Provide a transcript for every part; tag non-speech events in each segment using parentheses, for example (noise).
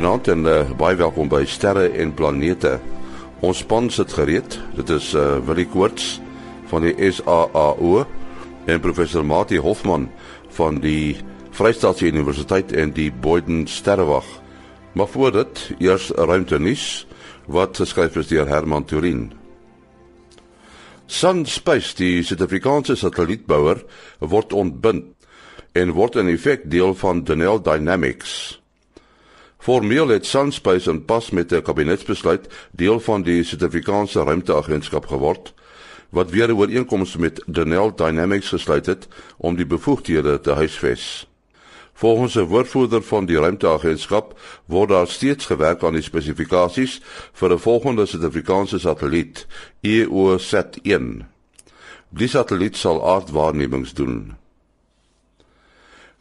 Goeienaand en uh, baie welkom by Sterre en Planete. Ons span sit gereed. Dit is uh, Willie Koorts van die SAAO en professor Mati Hofman van die Vrystaatse Universiteit en die Boyden Sterrewag. Maar voor dit, eers 'n ruimtenuus wat geskryf is deur Herman Turin. Sun Space, die Suid-Afrikaanse satellietbouer, word ontbind en word in effek deel van Denel Dynamics. Formeel het Sunspace en pas met 'n kabinetsbesluit deel van die Suid-Afrikaanse Ruimteagentskap geword wat weer 'n ooreenkoms met Denel Dynamics gesluit het om die bevoegdhede te huisves. Volgens 'n woordvoerder van die Ruimteagentskap word daar steeds gewerk aan die spesifikasies vir 'n volgende Suid-Afrikaanse satelliet, EOSat-1. Die satelliet sal aardwaarnemings doen.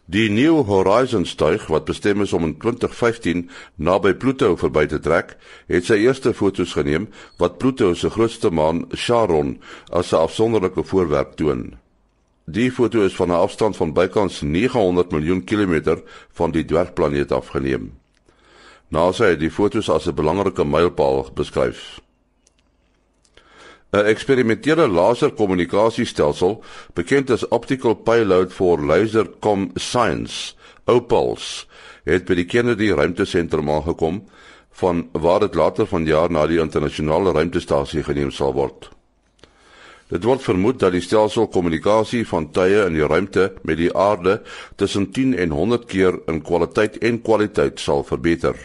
Die New Horizons tuig wat bestem is om in 2015 naby Pluto verby te trek, het sy eerste foto's geneem wat Pluto se grootste maan, Charon, as 'n afsonderlike voorwerp toon. Die foto is van 'n afstand van bykans 900 miljoen kilometer van die dwergplaneet afgeneem. NASA het die foto's as 'n belangrike mylpaal beskryf. 'n eksperimentele laserkommunikasiestelsel, bekend as Optical Payload for Laser Com Science, OPALS, het by die Kennedy Ruimtesentrum aangekom van waar dit later vanjaar na die internasionale ruimtestasie geneem sal word. Dit word vermoed dat die stelsel kommunikasie van tye in die ruimte met die aarde tussen 10 en 100 keer in kwaliteit en kwaliteit sal verbeter.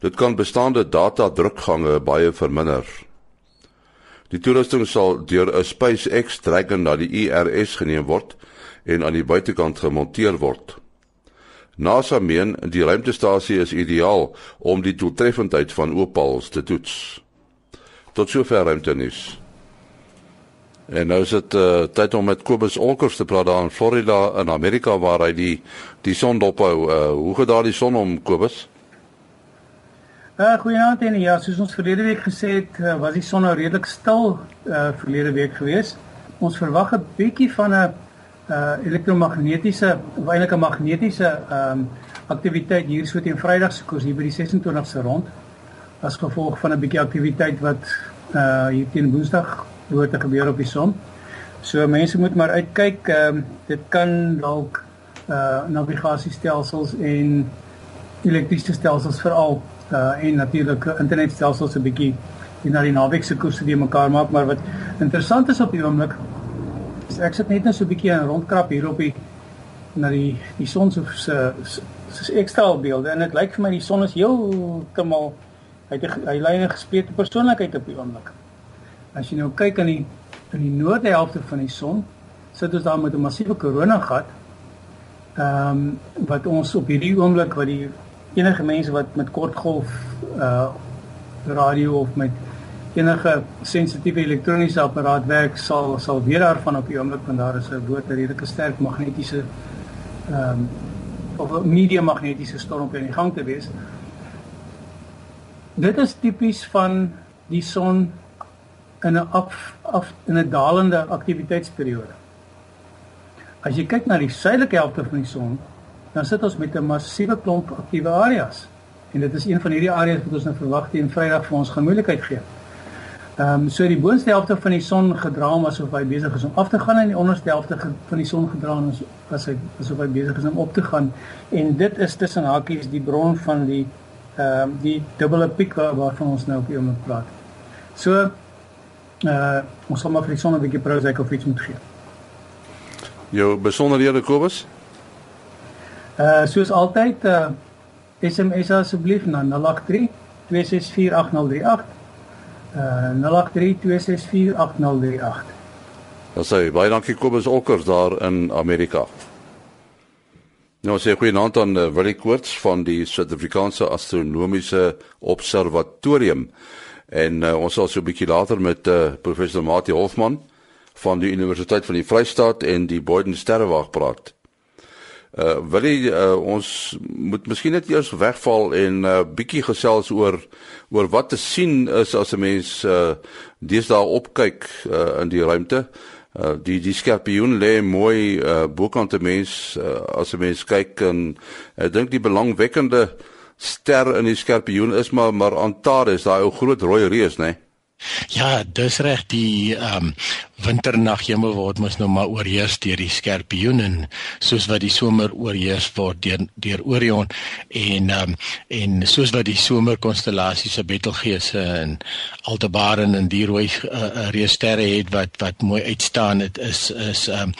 Dit kan bestaande data drukgange baie verminder. Die toerusting sal deur 'n SpaceX Dragon na die ISS geneem word en aan die buitekant gemonteer word. NASA meen die ruimtestasie is ideaal om die doeltreffendheid van opals te toets. Tot sover ruimtenis. En nou is dit uh, tyd om met Kobus Olkers te praat daar in Florida in Amerika waar hy die die son dophou. Uh, hoe gaan daar die son om Kobus? Uh goeienaand en ja, soos ons verlede week gesê het, uh, was die son nou redelik stil uh verlede week gewees. Ons verwag 'n bietjie van 'n uh elektromagnetiese of eintlik 'n magnetiese ehm um, aktiwiteit hier so teen Vrydag se koers hier by die 26ste rond as gevolg van 'n bietjie aktiwiteit wat uh hier teen Woensdag hoort te gebeur op die son. So mense moet maar uitkyk, ehm um, dit kan dalk uh navigasiestelsels en elektriese stelsels veral uh, en natuurlik internetstelsels 'n bietjie die na die naweek se koerse die mekaar maak maar wat interessant is op die oomblik is ek sit net net so 'n bietjie rondkrap hier op die na die die son se se ekstra beelde en dit lyk vir my die son is heeltemal hy hy lei 'n gesplete persoonlikheid op die oomblik. As jy nou kyk aan die in die noorde helfte van die son sit ons daar met 'n massiewe koronagat ehm um, wat ons op hierdie oomblik wat die enige mense wat met kortgolf uh radio of met enige sensitiewe elektroniese apparaat werk sal sal weer daarvan op die oomblik want daar is 'n woord 'n redelike sterk magnetiese ehm um, of 'n medium magnetiese storm in die gang te wees. Dit is tipies van die son in 'n af af in 'n dalende aktiwiteitsperiode. As jy kyk na die suidelike helfte van die son, dan sit ons met 'n massiewe klomp aktiewe areas. En dit is een van hierdie areas wat ons nou verwag teen Vrydag vir ons gemoeilikheid gee. Ehm um, so die boonste helfte van die son gedra om asof hy besig is om af te gaan en die onderste helfte van die son gedra om as hy asof hy besig is om op te gaan. En dit is tussen hakies die bron van die ehm um, die dubbele piek waarvan ons nou op die oomblik praat. So uh ons sal maar vir die son 'n bietjie prose of iets moet gee. Jou besonderhede Kobus? Uh soos altyd uh SMS asseblief na 083 2648038. Uh 083 2648038. Ons sê baie dankie Kobus Olkers daar in Amerika. Nou sê goeie aand aan uh, Willie Koorts van die Suid-Afrikaanse Astronomiese Observatorium. En uh, ons sal so 'n bietjie later met uh, professor Mati Hofman van die Universiteit van die Vrystaat en die Boyden Sterrewag praat. Uh wil jy uh, ons moet miskien net eers wegval en 'n uh, bietjie gesels oor oor wat te sien is as 'n mens uh deesdae opkyk uh in die ruimte. Uh die die skorpioen lê mooi uh bokant 'n mens uh, as 'n mens kyk en ek dink die belangwekkende ster in die skorpioen is maar maar Antares, daai ou groot rooi reus, né? Nee? Ja, dis reg die ehm um, winternaghemel word mos nou maar oorheers deur die skorpioen en soos wat die somer oorheers word deur deur Orion en ehm um, en soos wat die somerkonstellasies se Betelgeuse en Aldebaran en die rooi uh, reussterre het wat wat mooi uitstaan dit is is ehm um,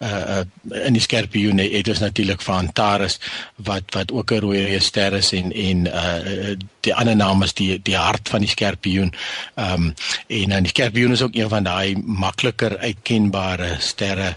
uh, uh in die skorpioen het ons natuurlik van Antares wat wat ook 'n rooi reusster is en en uh die ander naam is die die hart van die skorpioen ehm um, en dan die skorpioen is ook een van daai makliker uitkenbare sterre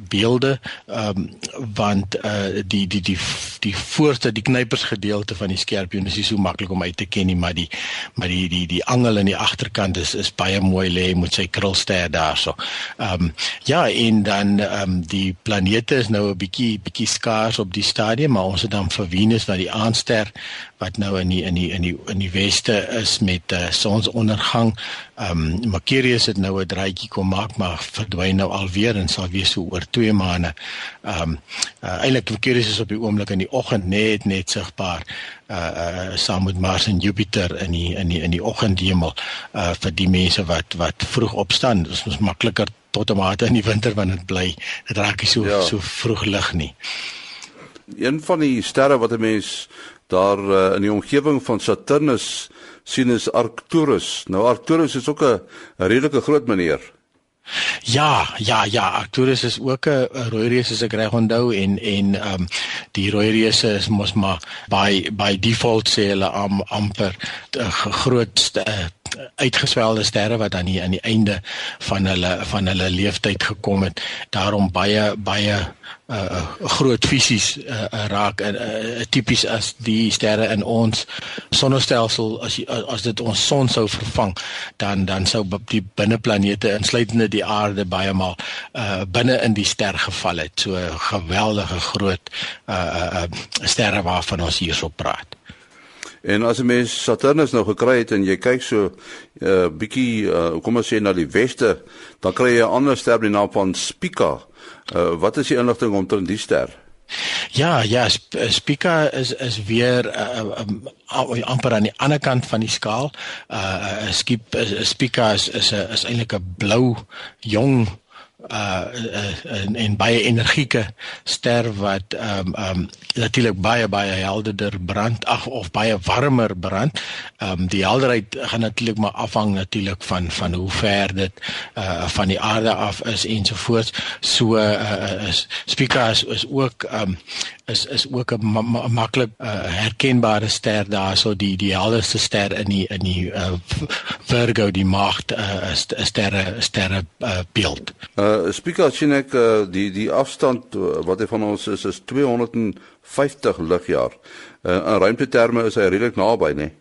beelde ehm um, want uh die die die die voorste die knypers gedeelte van die skorpioen is nie so maklik om uit te ken nie maar die maar die die die angel in die agterkant is is baie mooi lê met sy krulster daarso. Ehm um, ja en dan ehm um, die planete is nou 'n bietjie bietjie skaars op die stadium maar ons het dan vir Venus wat die aanster wat nou in die in die in die in die weste is met uh, sonsondergang. Ehm um, Mercurius het nou 'n draaitjie kom maak maar verdwyn nou alweer en sal weer so oor 2 maande. Ehm um, uh, eintlik Mercurius is op die oomblik in die oggend net net sigbaar uh uh saam met Mars en Jupiter in die in die in die oggendhemel uh vir die mense wat wat vroeg opstaan. Dit is mos makliker tot en mate in die winter wanneer dit bly. Dit raak nie so ja. so vroeg lig nie. Een van die sterre wat 'n mens daar uh, in die omgewing van Saturnus sien is Arcturus. Nou Arcturus is ook 'n redelike groot meneer. Ja, ja, ja, Arcturus is ook 'n rooi reus as ek reg onthou en en ehm um, die rooi reus is mos maar by by default sê hulle am amper die grootste uh, uitgeswelde sterre wat aan die aan die einde van hulle van hulle lewensyd gekom het. Daarom baie baie uh groot fisies uh, raak en uh, tipies as die sterre in ons sonnestelsel as as dit ons son sou vervang dan dan sou die binneplanete insluitende die aarde baie maal uh binne in die ster geval het so geweldige groot uh uh sterre waarvan ons hierso praat En as 'n mens Saturnus nou gekry het en jy kyk so 'n uh, bietjie uh, kom ons sê na die weste, dan kry jy 'n ander ster die naam van Spica. Uh, wat is die inligting omtrent die ster? Ja, ja, Spica is is weer uh, um, amper aan die ander kant van die skaal. Uh Skip Spica is is 'n is eintlik 'n blou jong uh, uh en, en baie energieke ster wat ehm um, ehm um, natuurlik baie baie helderder brand ag of baie warmer brand. Ehm um, die helderheid gaan natuurlik maar afhang natuurlik van van hoe ver dit uh van die aarde af is ensovoorts. So uh is Spica is, is ook ehm um, is is ook 'n ma ma maklik uh, herkenbare ster daarso die die helderste ster in die in die uh, Virgo die maagd uh, sterre sterre uh, beeld. Uh Spica sien ek uh, die die afstand wat hy van ons is is 250 ligjaar. Uh, in ruimteterme is hy redelik naby, né? Nee?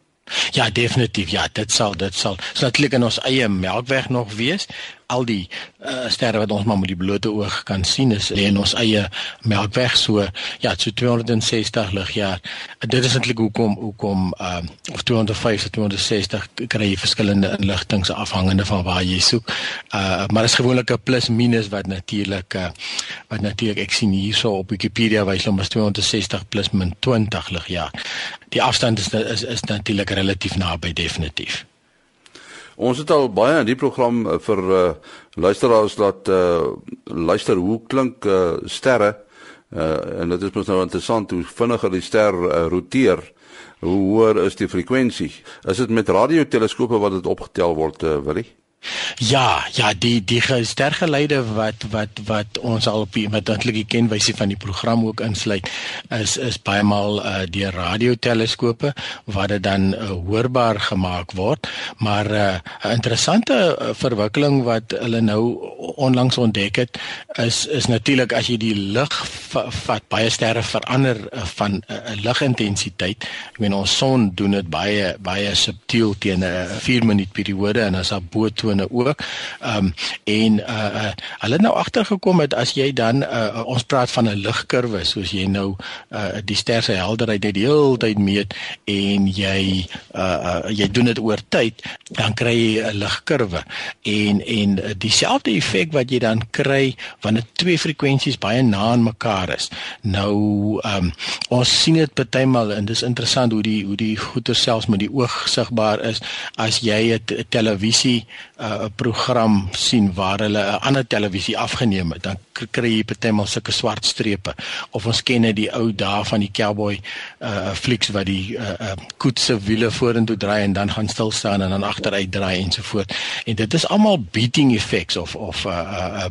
Ja, definitief. Ja, dit sal dit sal so natuurlik in ons eie Melkweg nog wees. Al die uh, sterre wat ons maar met die blote oog kan sien is in ons eie Melkweg so ja, so 260 ligjaar. Dit is eintlik hoekom hoekom uh of 250 260 kry jy verskillende inligtings afhangende van waar jy soek. Uh maar dit is gewoonlik 'n plus minus wat natuurlik uh wat natuurlik ek sien hierso op Wikipedia wys hom as 260 plus min 20 ligjaar die afstand is is, is natuurlik relatief naby definitief. Ons het al baie in die program uh, vir uh, luisteraars laat uh, luister hoe klink uh, sterre uh, en dit is mos nou interessant hoe vinniger die ster uh, roteer hoe hoër is die frekwensie. Is dit met radioteleskope wat dit opgetel word, uh, Willie? Ja, ja, die die stergeleide wat wat wat ons al op met eintlik die kenwysie van die program ook insluit is is baie maal uh, deur radioteleskope wat dit dan uh, hoorbaar gemaak word. Maar 'n uh, interessante uh, verwikkeling wat hulle nou onlangs ontdek het is is natuurlik as jy die lig vat baie sterre verander uh, van 'n uh, ligintensiteit. Ek meen ons son doen dit baie baie subtiel teen 'n 4 minuut periode en as daar bo bootone ook. Ehm um, en uh hulle het nou agtergekom het as jy dan uh, ons praat van 'n ligkurwe soos jy nou uh die ster se helderheid net die hele tyd meet en jy uh, uh jy doen dit oor tyd dan kry jy 'n ligkurwe en en dieselfde effek wat jy dan kry wanneer twee frekwensies baie na aan mekaar is. Nou ehm um, ons sien dit partymal en dis interessant hoe die hoe die goeie selfs met die oog sigbaar is as jy 'n televisie 'n uh, program sien waar hulle 'n ander televisie afgeneem het dan kry jy partymal sulke swart strepe of ons ken dit die ou dae van die cowboy uh flieks wat die uh, uh koetse wiele vorentoe draai en dan gaan stil staan en dan agteruit draai ensovoort en dit is almal beating effects of of uh, uh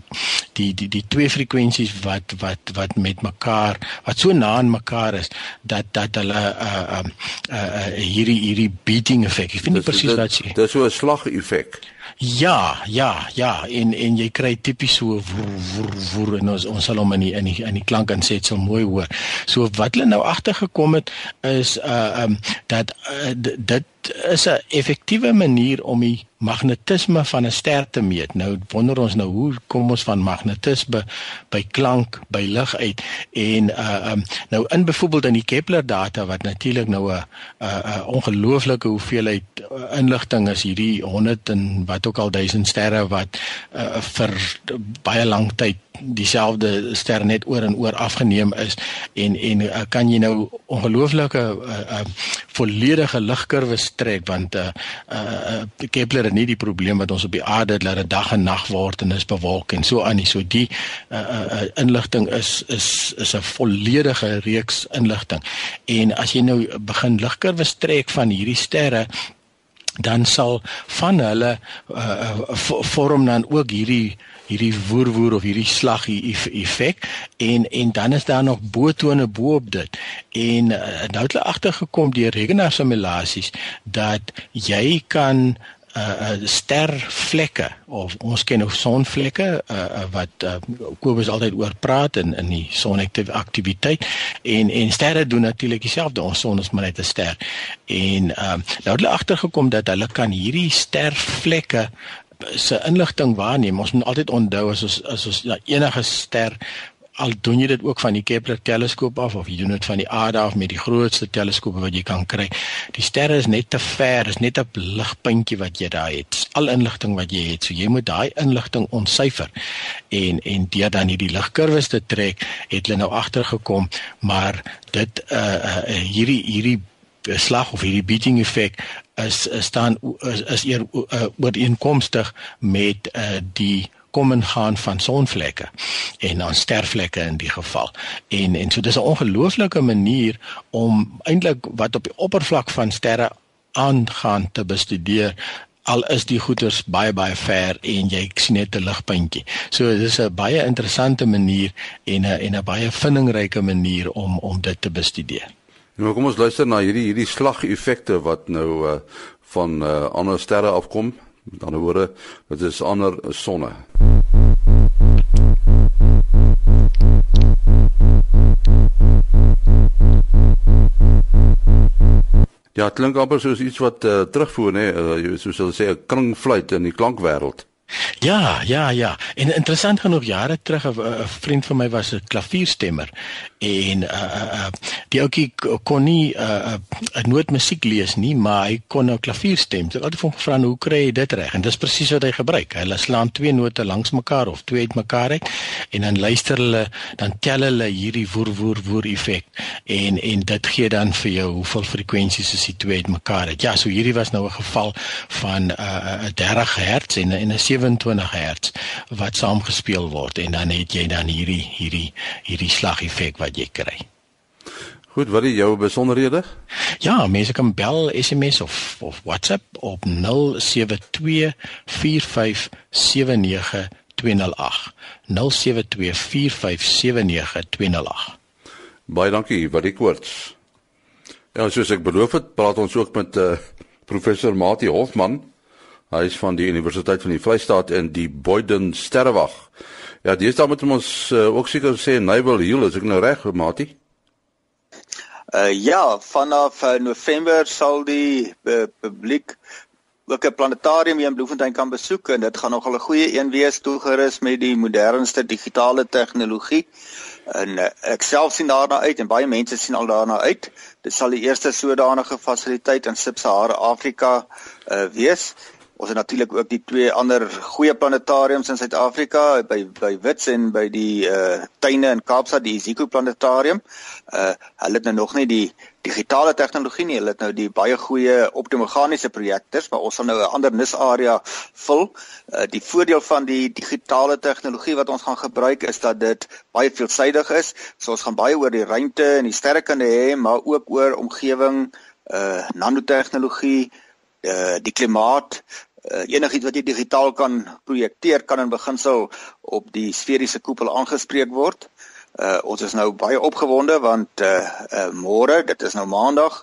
die die die twee frekwensies wat wat wat met mekaar wat so na aan mekaar is dat dat hulle uh um uh, uh, hierdie hierdie beating effek. Ek vind nie presies wat jy. Dis so 'n slag effek. Ja, ja, ja, en en jy kry tipies so woer woer woer en ons ons sal hom in die in die in die klank inset so mooi hoor. So wat hulle nou agtergekom het is uh um dat uh, dit is 'n effektiewe manier om die magnetisme van 'n ster te meet. Nou wonder ons nou hoe kom ons van magnetisme by klank by lig uit en uh um nou in byvoorbeeld in die Kepler data wat natuurlik nou 'n 'n ongelooflike hoeveelheid uh, inligting is hierdie 100 en wat ook al duisend sterre wat uh, vir baie lank tyd dieselfde ster net oor en oor afgeneem is en en uh, kan jy nou ongelooflike uh, uh, volledige ligkurwe trek want uh, uh, Kepler het nie die probleem wat ons op die aarde het dat dit dag en nag word en is bewolk en so aan nie. So die uh, uh, inligting is is is 'n volledige reeks inligting en as jy nou begin ligkurwe trek van hierdie sterre dan sal van hulle uh, vorm dan ook hierdie hierdie woerwoer of hierdie slag effek en en dan is daar nog botone bo-op dit. En uh, nou het hulle agtergekom deur rekenaarsimulasies dat jy kan uh stervlekke of ons ken ook sonvlekke uh wat uh, Kobus altyd oor praat in in die sonaktiwiteit en en sterre doen natuurlik dieselfde. Ons son is maar net 'n ster. En um uh, nou het hulle agtergekom dat hulle kan hierdie stervlekke se inligting waarneem ons moet altyd onthou as ons as ons ja, enige ster al doen jy dit ook van die Kepler teleskoop af of jy doen dit van die aarde af met die grootste teleskope wat jy kan kry. Die sterre is net te ver, is net 'n ligpuntjie wat jy daar het. Al inligting wat jy het, so jy moet daai inligting ontsyfer. En en deur dan hierdie ligkurwes te trek, het hulle nou agtergekom, maar dit uh, uh hierdie hierdie slag of hierdie beating effek is, is staan is, is eer uh, ooreenkomstig met uh, die kom en gaan van sonvlekke en dan stervlekke in die geval. En en so dis 'n ongelooflike manier om eintlik wat op die oppervlak van sterre aangaan te bestudeer al is die goeters baie baie ver en jy sien net 'n ligpuntjie. So dis 'n baie interessante manier en 'n en 'n baie vindingryke manier om om dit te bestudeer. Nou kom ons luister na hierdie hierdie slageffekte wat nou uh, van uh, ander sterre afkom. Met ander woorde, dit is ander sonne. Ja, klink amper soos iets wat uh, terugvoer nê, uh, soos hulle sê 'n klinkfluit in die klankwêreld. Ja, ja, ja. En interessant genoeg jare terug 'n vriend van my was 'n klavierstemmer en uh uh die ouetjie kon nie uh 'n nootmusiek lees nie, maar hy kon nou klavier stem. Ek het hom gevra hoe kry jy dit reg? En dis presies wat hy gebruik. Hy slaan twee note langs mekaar of twee uit mekaar uit en dan luister hulle, dan tel hulle hierdie woer woer woer effek en en dit gee dan vir jou hoeveel frekwensies is die twee uit mekaar uit. Ja, so hierdie was nou 'n geval van uh 'n 30 Hz en 'n 27 Hz wat saamgespeel word en dan het jy dan hierdie hierdie hierdie slageffek wat jy kry. Goed, wat is jou besonderhede? Ja, mense kan bel, SMS of of WhatsApp op 0724579208. 0724579208. Baie dankie, wat ek koorts. Ja, soos ek beloof het, praat ons ook met uh, professor Mati Hofman. Hy is van die Universiteit van die Vrystaat in die Boyden Sterrewag. Ja, dis dan met ons uh, ook seker sê Nybel Hill, as ek nou reg, Mati? Uh ja, vanaf uh, November sal die uh, publiek ook 'n planetarium hier in Bloemfontein kan besoek en dit gaan nogal 'n goeie een wees toegerus met die modernste digitale tegnologie. En uh, ek self sien daarna uit en baie mense sien al daarna uit. Dit sal die eerste sodanige fasiliteit in Sub-Sahara Afrika uh, wees. Ons het natuurlik ook die twee ander goeie planetariums in Suid-Afrika by by Wits en by die uh tuine in Kaapstad, die Iziko planetarium. Uh hulle het nou nog nie die digitale tegnologie nie. Hulle het nou die baie goeie optomeganiese projektors, maar ons sal nou 'n ander nisarea vul. Uh die voordeel van die digitale tegnologie wat ons gaan gebruik is dat dit baie veelsidig is. So ons gaan baie oor die ruimte en die sterre kan hê, maar ook oor omgewing, uh nanotegnologie, uh die klimaat uh, enigiets wat jy digitaal kan projekteer kan in beginsel op die sferiese koepel aangespreek word. Uh, ons is nou baie opgewonde want uh, uh, môre, dit is nou maandag,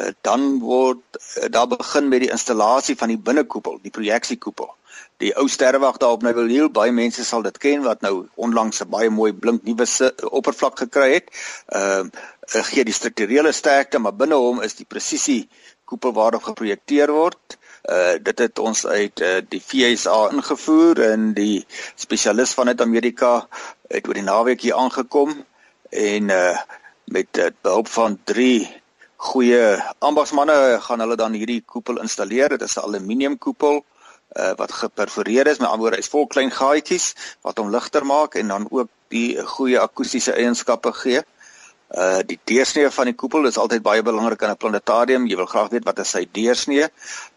uh, dan word uh, daar begin met die installasie van die binnekoepel, die projeksiekoepel. Die ou sterrewag daar op Neville Hill, baie mense sal dit ken wat nou onlangs 'n baie mooi blink nuwe oppervlak gekry het. Ehm uh, gee die strukturele sterkte, maar binne hom is die presisie koepel waarop geprojekteer word. Uh dit het ons uit uh, die FSA ingevoer en die spesialis vanuit Amerika het oor die naweek hier aangekom en uh met uh, behulp van 3 goeie ambagsmanne gaan hulle dan hierdie koepel installeer. Dit is 'n aluminium koepel uh wat geperforeer is met ander is vol klein gaatjies wat hom ligter maak en dan ook die goeie akoestiese eienskappe gee. Uh die deursnee van die koepel is altyd baie belangrik in 'n planetarium. Jy wil graag weet wat is sy deursnee?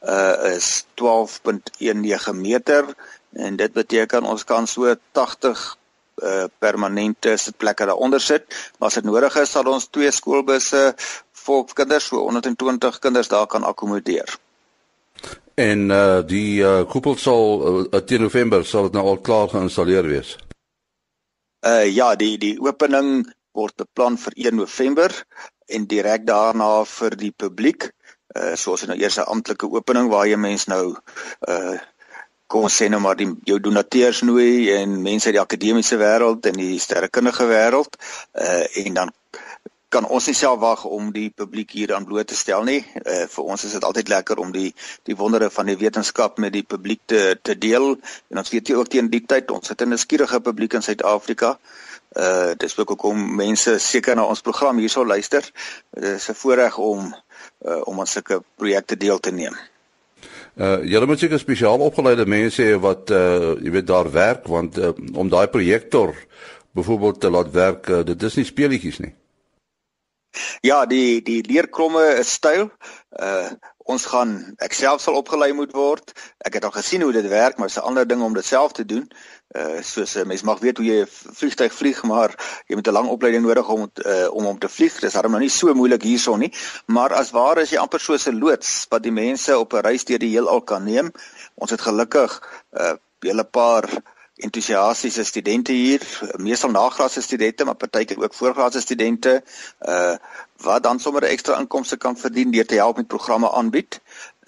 Uh is 12.19 meter en dit beteken ons kan so 80 uh permanente sitplekke daaronder sit. Maar as dit nodig is, sal ons twee skoolbusse vir kinders, so 120 kinders daar kan akkommodeer. En uh die uh koepel sal uh, teen November sal dit nou al klaar geïnstalleer wees. Uh ja, die die opening word beplan vir 1 November en direk daarna vir die publiek. Uh soos nou eers 'n amptelike opening waar jy mense nou uh kom ons sê nou maar die jou donateurs nooi en mense uit die akademiese wêreld en die sterrekundige wêreld uh en dan kan ons nie self wag om die publiek hier aan bloot te stel nie. Uh vir ons is dit altyd lekker om die die wondere van die wetenskap met die publiek te te deel. En ons weet jy ook teen die tyd ons het 'n nuuskierige publiek in Suid-Afrika. Uh dis ook hoekom mense seker na ons program hierso luister. Dit is 'n voorreg om uh om aan sulke projekte deel te neem. Uh julle moet seker spesiaal opgeleide mense hê wat uh jy weet daar werk want uh, om daai projektor byvoorbeeld te laat werk, uh, dit is nie speelietjies nie. Ja, die die leerkromme is styl. Uh ons gaan ek self sal opgelei moet word. Ek het al gesien hoe dit werk, maar dit is 'n ander ding om dit self te doen. Uh soos 'n uh, mens mag weet hoe jy 'n vliegtyg vlieg, maar jy moet 'n lang opleiding nodig om uh, om om te vlieg. Dis darem nou nie so moeilik hierson nie, maar as ware is jy amper soos 'n loods wat die mense op 'n reis deur die heelal kan neem. Ons het gelukkig 'n uh, hele paar entoesiastiese studente hier, meestal nagraadse studente, maar partykeer ook voorgraadse studente, uh wat dan sommer ekstra inkomste kan verdien deur te help met programme aanbied.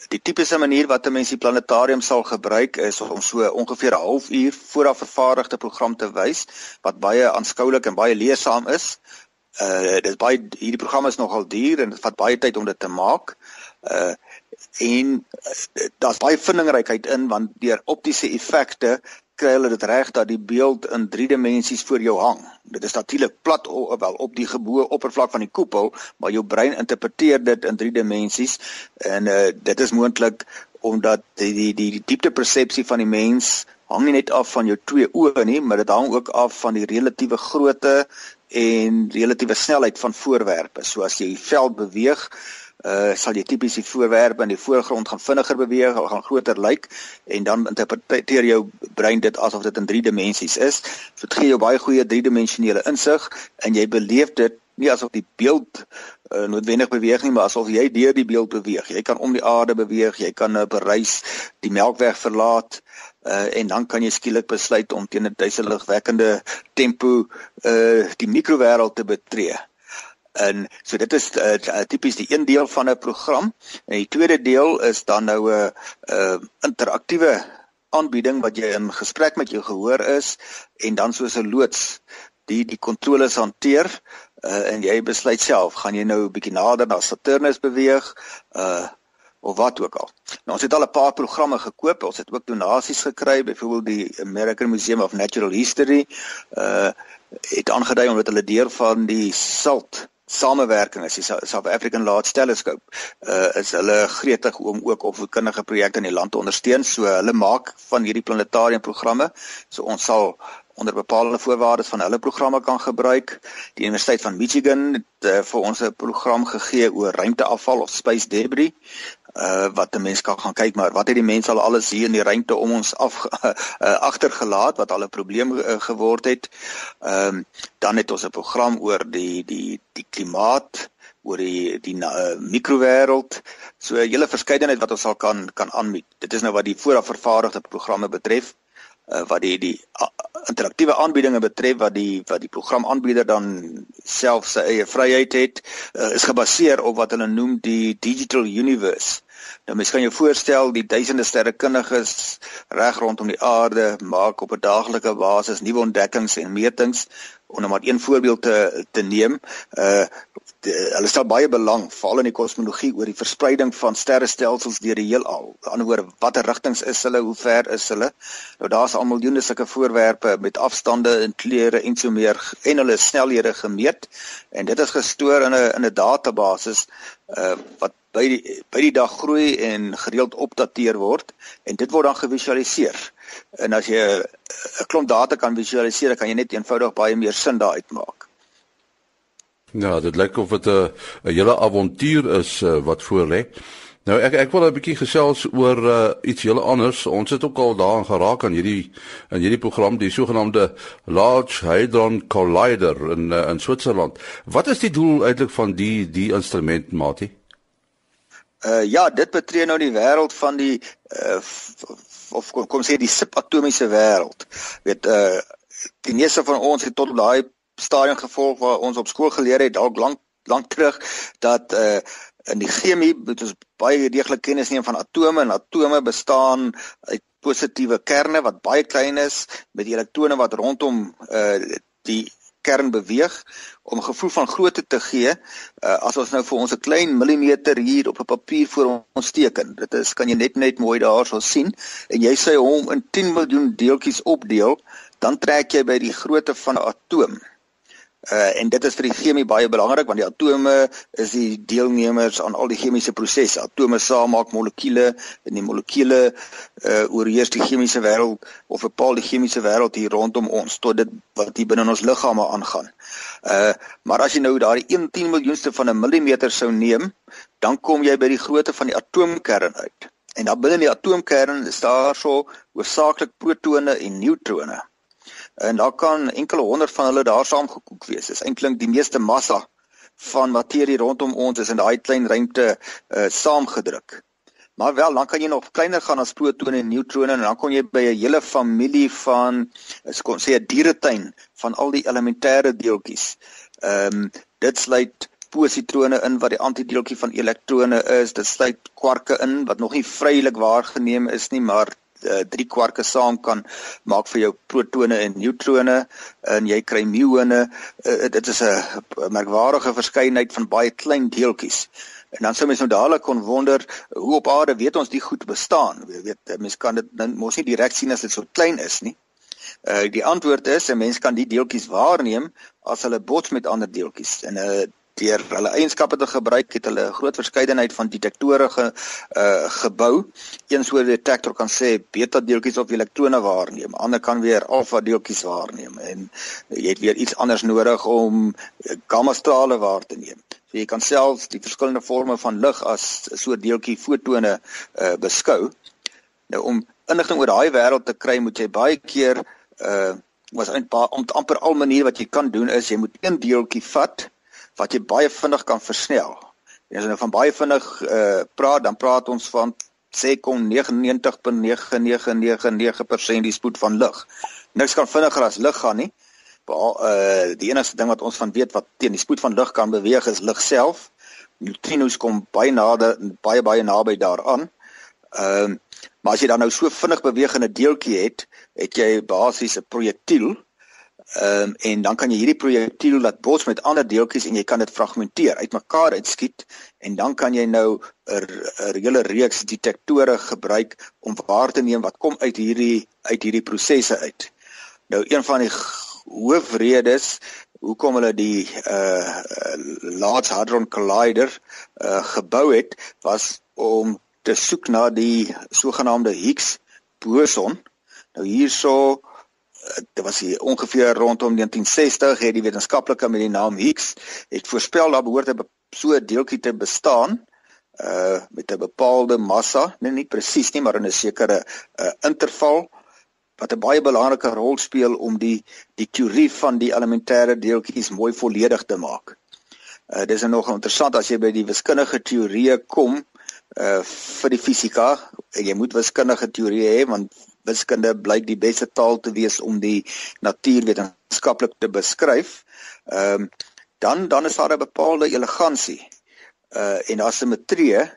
Die tipiese manier wat 'n mens die planetarium sal gebruik is om so ongeveer 'n halfuur vooraf vervaardigde program te wys wat baie aanskoulik en baie leersaam is. Uh dis baie hierdie program is nogal duur en dit vat baie tyd om dit te maak. Uh en daar's baie vindingrykheid in want deur optiese effekte kry hulle dit reg dat die beeld in 3 dimensies voor jou hang. Dit is natuurlik plat wel op die gebo oppervlak van die koepel, maar jou brein interpreteer dit in 3 dimensies en uh, dit is moontlik omdat die die die, die diepte persepsie van die mens hang nie net af van jou twee oë nie, maar dit hang ook af van die relatiewe grootte en relatiewe snelheid van voorwerpe. So as jy veld beweeg, uh sal jy tipies die voorwerpe in die voorgrond gaan vinniger beweeg, gaan groter lyk en dan interpreteer jou brein dit asof dit in 3 dimensies is. So dit gee jou baie goeie driedimensionele insig en jy beleef dit nie asof die beeld uh, noodwendig beweeg nie, maar asof jy deur die beeld beweeg. Jy kan om die aarde beweeg, jy kan 'n uh, bereis die melkweg verlaat uh, en dan kan jy skielik besluit om teen 'n duiseligwekkende tempo uh die mikrowêreld te betree. En so dit is uh, tipies die een deel van 'n program. En die tweede deel is dan nou 'n uh, uh, interaktiewe aanbieding wat jy in gesprek met jou gehoor is en dan soos 'n loods die die kontroles hanteer uh, en jy besluit self gaan jy nou 'n bietjie nader na Saturnus beweeg uh of wat ook al. Nou ons het al 'n paar programme gekoop. Ons het ook donasies gekry, byvoorbeeld die American Museum of Natural History uh het aangedui omdat hulle deur van die SALT samewerking is die South African Large Telescope uh is hulle gretig om ook opvoedkundige projekte in die land te ondersteun. So hulle maak van hierdie planetarium programme. So ons sal onder bepaalde voorwaardes van hulle programme kan gebruik. Die Universiteit van Michigan het uh, vir ons 'n program gegee oor ruimteafval of space debris. Uh wat 'n mens kan gaan kyk maar wat het die mense al alles hier in die ruimte om ons af uh, (laughs) agtergelaat wat al 'n probleem uh, geword het. Ehm um, dan het ons 'n program oor die die die klimaat oor die die uh, mikrowêreld. So 'n hele verskeidenheid wat ons al kan kan aanbied. Dit is nou wat die vooraf vervaardigde programme betref uh, wat die die interaktiewe aanbiedinge betref wat die wat die programaanbieder dan self sy eie vryheid het uh, is gebaseer op wat hulle noem die digital universe. Nou mens kan jou voorstel die duisende sterrekundiges reg rondom die aarde maak op 'n daaglikse basis nuwe ontdekkings en metings om nou maar een voorbeeld te te neem. Uh de, hulle stel baie belang veral in die kosmologie oor die verspreiding van sterrestelsels deur die heelal. Aan die ander woorde, watter rigtings is hulle, hoe ver is hulle? Nou daar's al miljoene sulke voorwerpe met afstande en kleure en so meer en hulle snelhede gemeet en dit is gestoor in 'n in 'n database uh wat by die by die dag groei en gereeld opdateer word en dit word dan gevisualiseer. En as jy 'n klomp data kan visualiseer, kan jy net eenvoudig baie meer sin daaruit maak. Ja, dit lyk of dit 'n 'n hele avontuur is uh, wat voor lê. Nou ek ek wil 'n bietjie gesels oor uh, iets heel anders. Ons het ook al daaraan geraak aan hierdie in hierdie program die sogenaamde Large Hadron Collider in uh, in Switserland. Wat is die doel eintlik van die die instrument, Mati? Uh ja, dit betree nou die wêreld van die uh of kom, kom sê die subatomiese wêreld. Weet uh die meeste van ons het tot daai stadium gevolg waar ons op skool geleer het dalk lank lank terug dat uh in die chemie moet ons baie deeglik kennis neem van atome en atome bestaan uit positiewe kerne wat baie klein is met elektrone wat rondom uh die kern beweeg om gevoel van grootte te gee uh, as ons nou vir ons 'n klein millimeter hier op 'n papier voor ons teken. Dit is kan jy net net mooi daarso sien. En jy sê hom in 10 miljoen deeltjies opdeel dan trek jy by die grootte van 'n atoom Uh en dit is vir die chemie baie belangrik want die atome is die deelnemers aan al die chemiese prosesse. Atome saam maak molekules en die molekules uh oorheers die chemiese wêreld of bepaal die chemiese wêreld hier rondom ons tot dit wat hier binne in ons liggame aangaan. Uh maar as jy nou daai 1 10 miljoenste van 'n millimeter sou neem, dan kom jy by die grootte van die atoomkern uit. En dan binne die atoomkern is daar so hoofsaaklik protone en neutrone en daar kan enkele honderd van hulle daar saamgekook wees. Dis eintlik die meeste massa van materie rondom ons is in daai klein ruimte uh, saamgedruk. Maar wel, dan kan jy nog kleiner gaan as protone en neutrone en dan kom jy by 'n hele familie van ek kon sê 'n dieretuin van al die elementêre deeltjies. Ehm um, dit sluit positrone in wat die antideeltjie van elektrone is. Dit sluit kwarke in wat nog nie vrylik waargeneem is nie, maar uh, drie kwarke saam kan maak vir jou protone en neutrone en jy kry muone. Uh, dit is 'n merkwaardige verskeidenheid van baie klein deeltjies. En dan sou mens nou dadelik kon wonder hoe op aarde weet ons die goed bestaan. Jy weet, mens kan dit nou mos nie direk sien as dit so klein is nie. Uh die antwoord is 'n mens kan die deeltjies waarneem as hulle bots met ander deeltjies. En uh deur hulle eienskappe te gebruik het hulle 'n groot verskeidenheid van detektore ge, uh, gebou. Een so 'n detektor kan sê beta deeltjies of elektrone waarneem, ander kan weer alfa deeltjies waarneem en jy het weer iets anders nodig om uh, gamma strale waar te neem. So jy kan selfs die verskillende forme van lig as 'n soort deeltjie fotone uh, beskou. Nou om inligting oor daai wêreld te kry, moet jy baie keer uh was eintlik om amper al maniere wat jy kan doen is jy moet een deeltjie vat wat jy baie vinnig kan versnel. As jy nou van baie vinnig uh praat, dan praat ons van sê kom 99.9999% die spoed van lig. Niks kan vinniger as lig gaan nie. Behalwe uh die enigste ding wat ons van weet wat teen die spoed van lig kan beweeg is lig self. Neutrinos kom baie nader baie baie naby daaraan. Ehm uh, maar as jy dan nou so vinnig beweeg in 'n deeltjie het, het jy basies 'n projektiel Ehm um, en dan kan jy hierdie projektiel laat bots met ander deeltjies en jy kan dit fragmenteer, uitmekaar uitskiet en dan kan jy nou 'n hele reeks detektore gebruik om waar te neem wat kom uit hierdie uit hierdie prosesse uit. Nou een van die hoofredes hoekom hulle die uh Large Hadron Collider uh gebou het was om te soek na die sogenaamde Higgs boson. Nou hierso dit was hier ongeveer rondom 1960 het die wetenskaplike met die naam Higgs het voorspel dat behoort 'n so 'n deeltjie te bestaan uh met 'n bepaalde massa, nee nie presies nie, maar in 'n sekere uh interval wat 'n baie belangrike rol speel om die die teorie van die elementêre deeltjies mooi volledig te maak. Uh dis nog interessant as jy by die wiskundige teorieë kom uh vir die fisika, jy moet wiskundige teorieë hê want wiskunde blyk die beste taal te wees om die natuur wetenskaplik te beskryf. Ehm um, dan dan is daar 'n bepaalde elegansie uh en daar simmetrie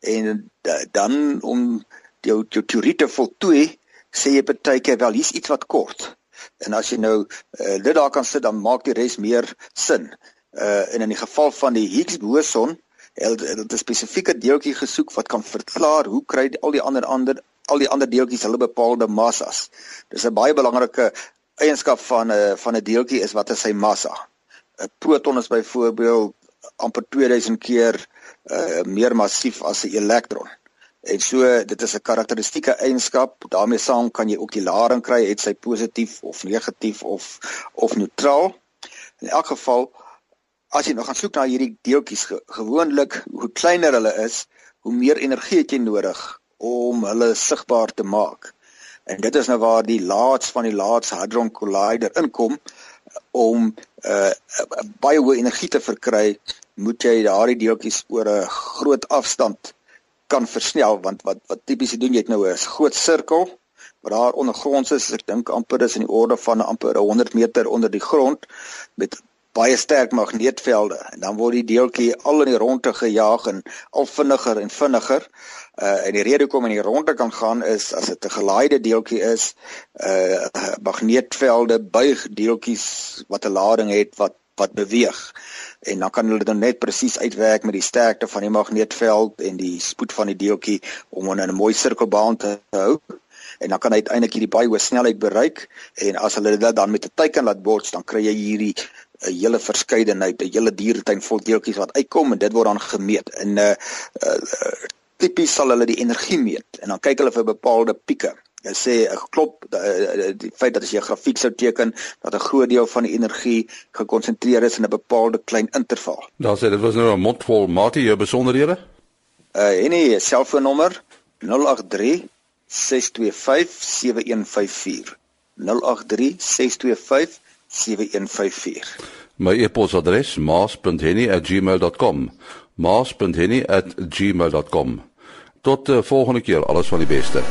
en dan om jou teorie te voltooi sê jy baie keer wel hier's iets wat kort. En as jy nou uh, dit daar kan sit dan maak die res meer sin. Uh en in die geval van die Higgs boson het 'n spesifieke deeltjie gesoek wat kan verklaar hoe kry al die ander ander al die ander deeltjies hulle bepaalde massas. Dis 'n baie belangrike eienskap van 'n uh, van 'n deeltjie is wat is sy massa. 'n Proton is byvoorbeeld amper 2000 keer uh, meer massief as 'n elektron. En so dit is 'n karakteristieke eienskap. daarmee saam kan jy ook die lading kry, het sy positief of negatief of of neutraal. In elk geval as jy nou gaan soek na hierdie deeltjies ge gewoonlik hoe kleiner hulle is, hoe meer energie het jy nodig om hulle sigbaar te maak. En dit is nou waar die laats van die laats hadron collider inkom om uh, baie hoë energie te verkry, moet jy daardie deeltjies oor 'n groot afstand kan versnel want wat wat tipies doen jy het nou 'n groot sirkel wat daar ondergronds is, ek dink amper is in die orde van amper 100 meter onder die grond met baie sterk magneetvelde en dan word die deeltjie al in die ronde gejaag en al vinniger en vinniger. Uh en die rede hoekom in die ronde kan gaan is as dit 'n gelaaide deeltjie is, uh magneetvelde buig deeltjies wat 'n lading het wat wat beweeg. En dan kan hulle dan net presies uitwerk met die sterkte van die magneetveld en die spoed van die deeltjie om hom in 'n mooi sirkelbaan te hou en dan kan hy uiteindelik hierdie baie hoë snelheid bereik en as hulle dit dan met 'n teiken laat bots dan kry jy hierdie 'n hele verskeidenheid, 'n hele dieretuin vol deeltjies wat uitkom en dit word dan gemeet. En uh, uh tipies sal hulle die energie meet en dan kyk hulle vir bepaalde pieke. Jy sê 'n klop uh, die feit dat as jy 'n grafiek sou teken dat 'n groot deel van die energie gekonsentreer is in 'n bepaalde klein interval. Daar sê dit was nou 'n mondvol mate jou besonderhede. Uh en die selfoonnommer 083 625 7154 083 625 7154. My e-posadres maas.henny@gmail.com. maas.henny@gmail.com. Tot die uh, volgende keer, alles van die beste.